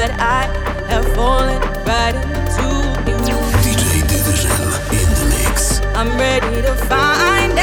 but I have fallen right into you. DJ D'Vision in the mix. I'm ready to find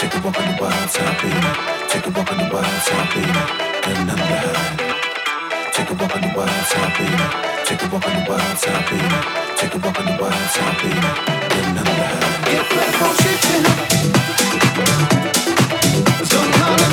Take a walk on the wild side, baby. Take a walk on the wild side, baby. Got nothing to hide. Take a walk on the wild side, baby. Take a walk on the wild side, baby. Take a walk on the wild side, baby. Got nothing to hide. Get back on shifting. Don't call it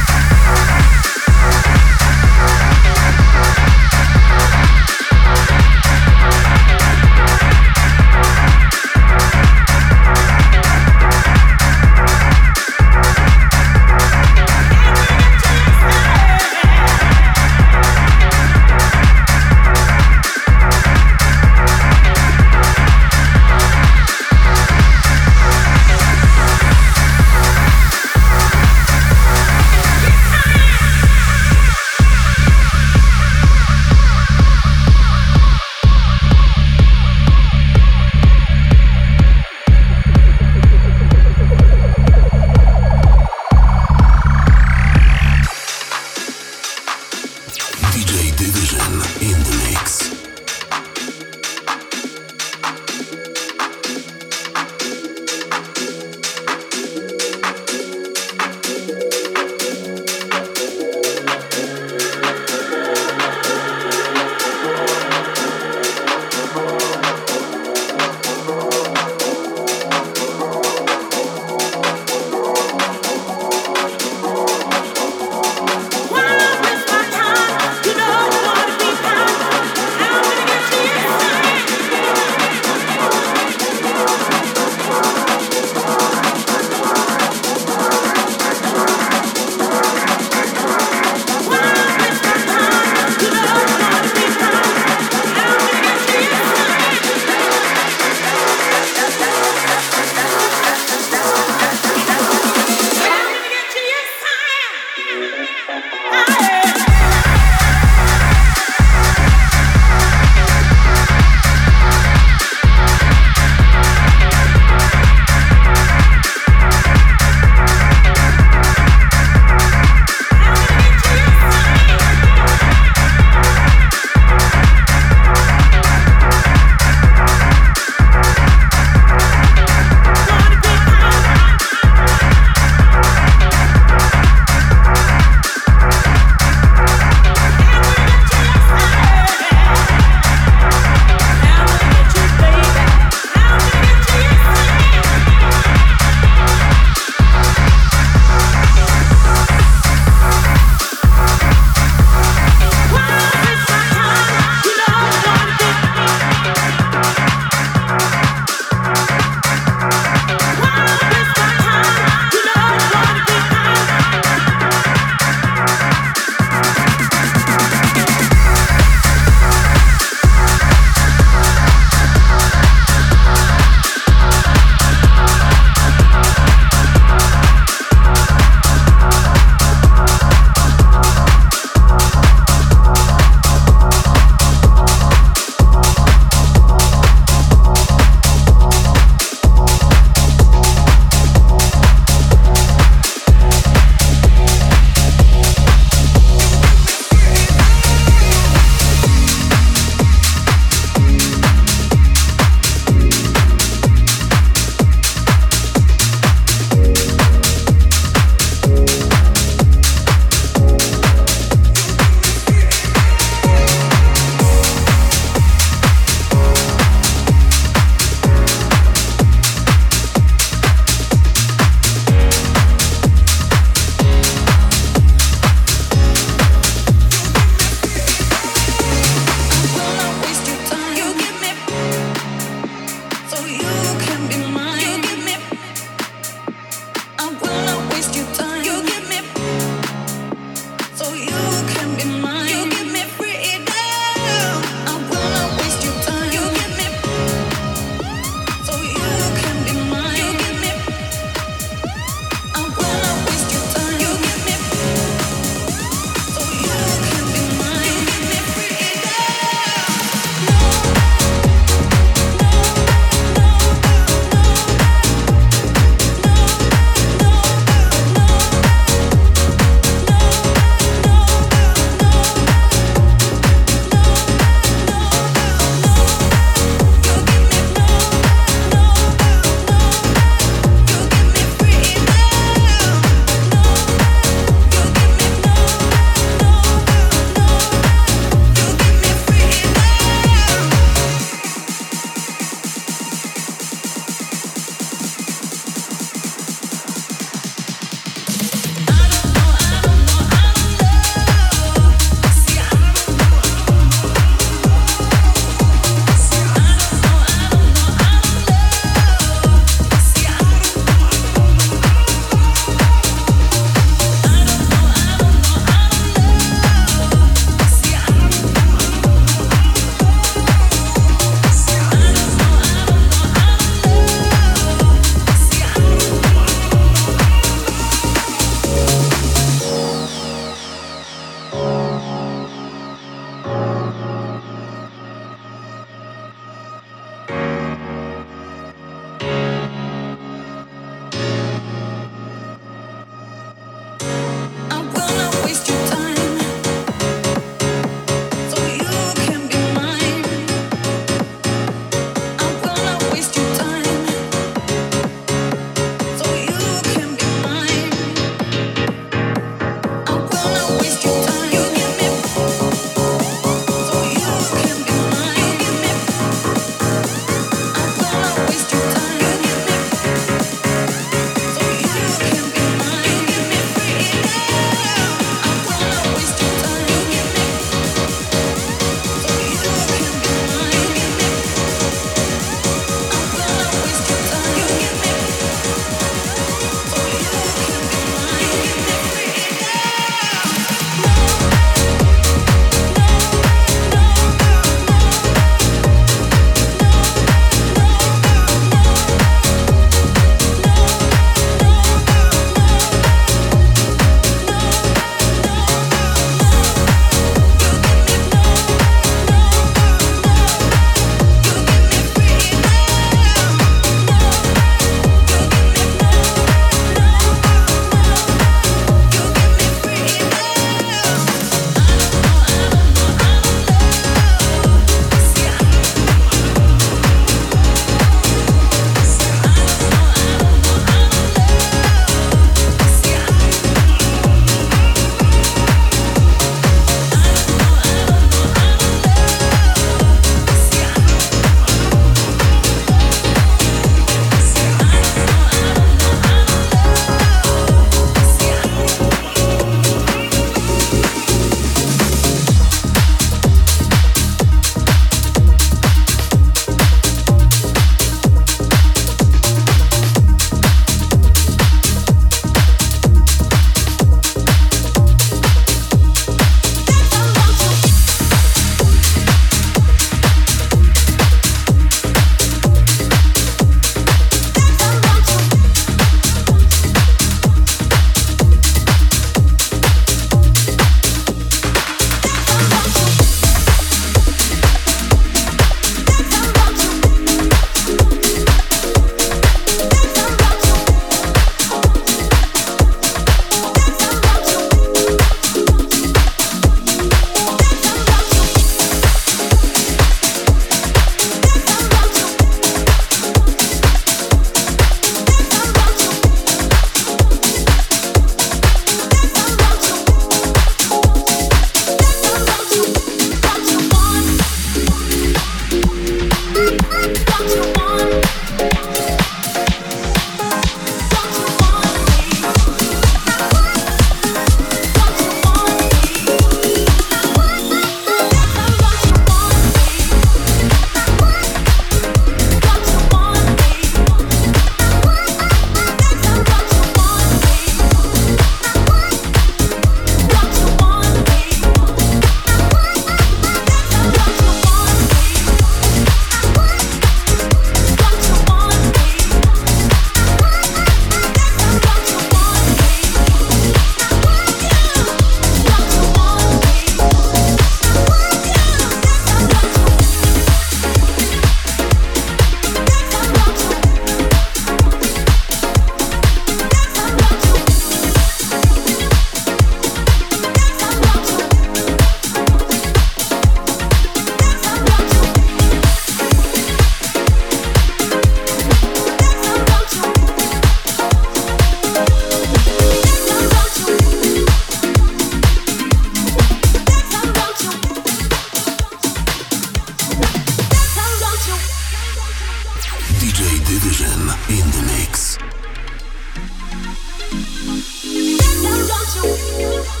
Never run to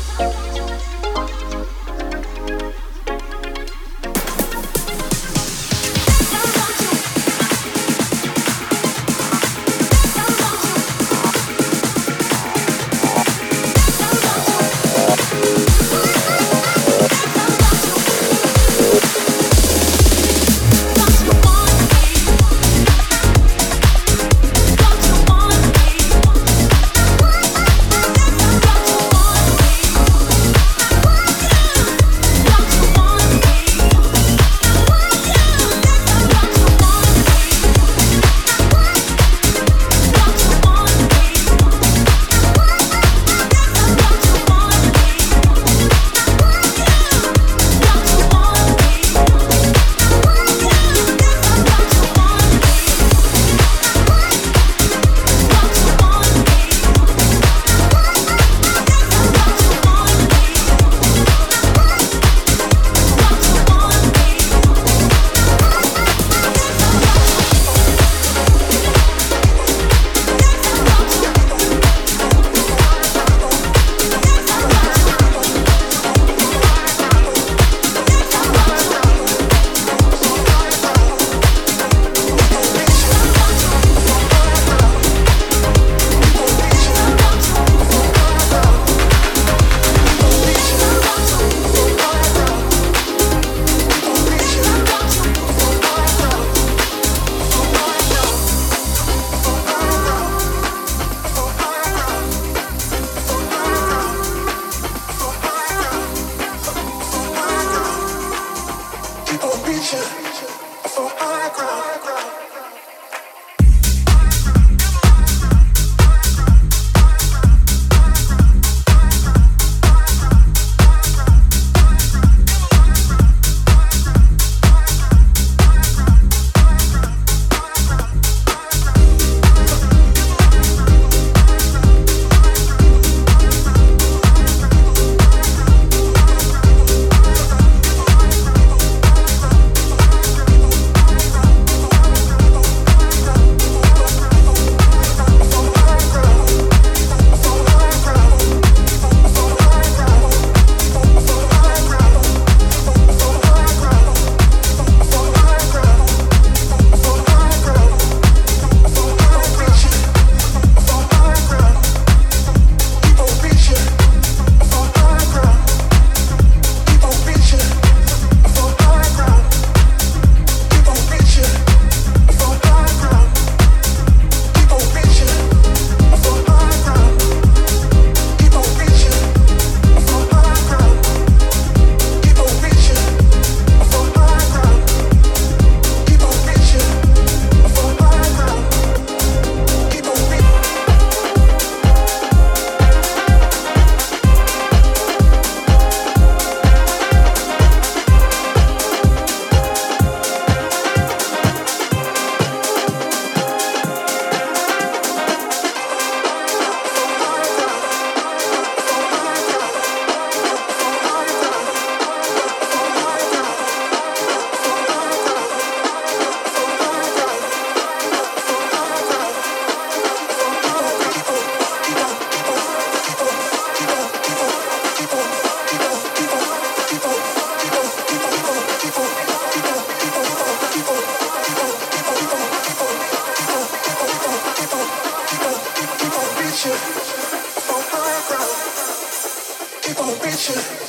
truth.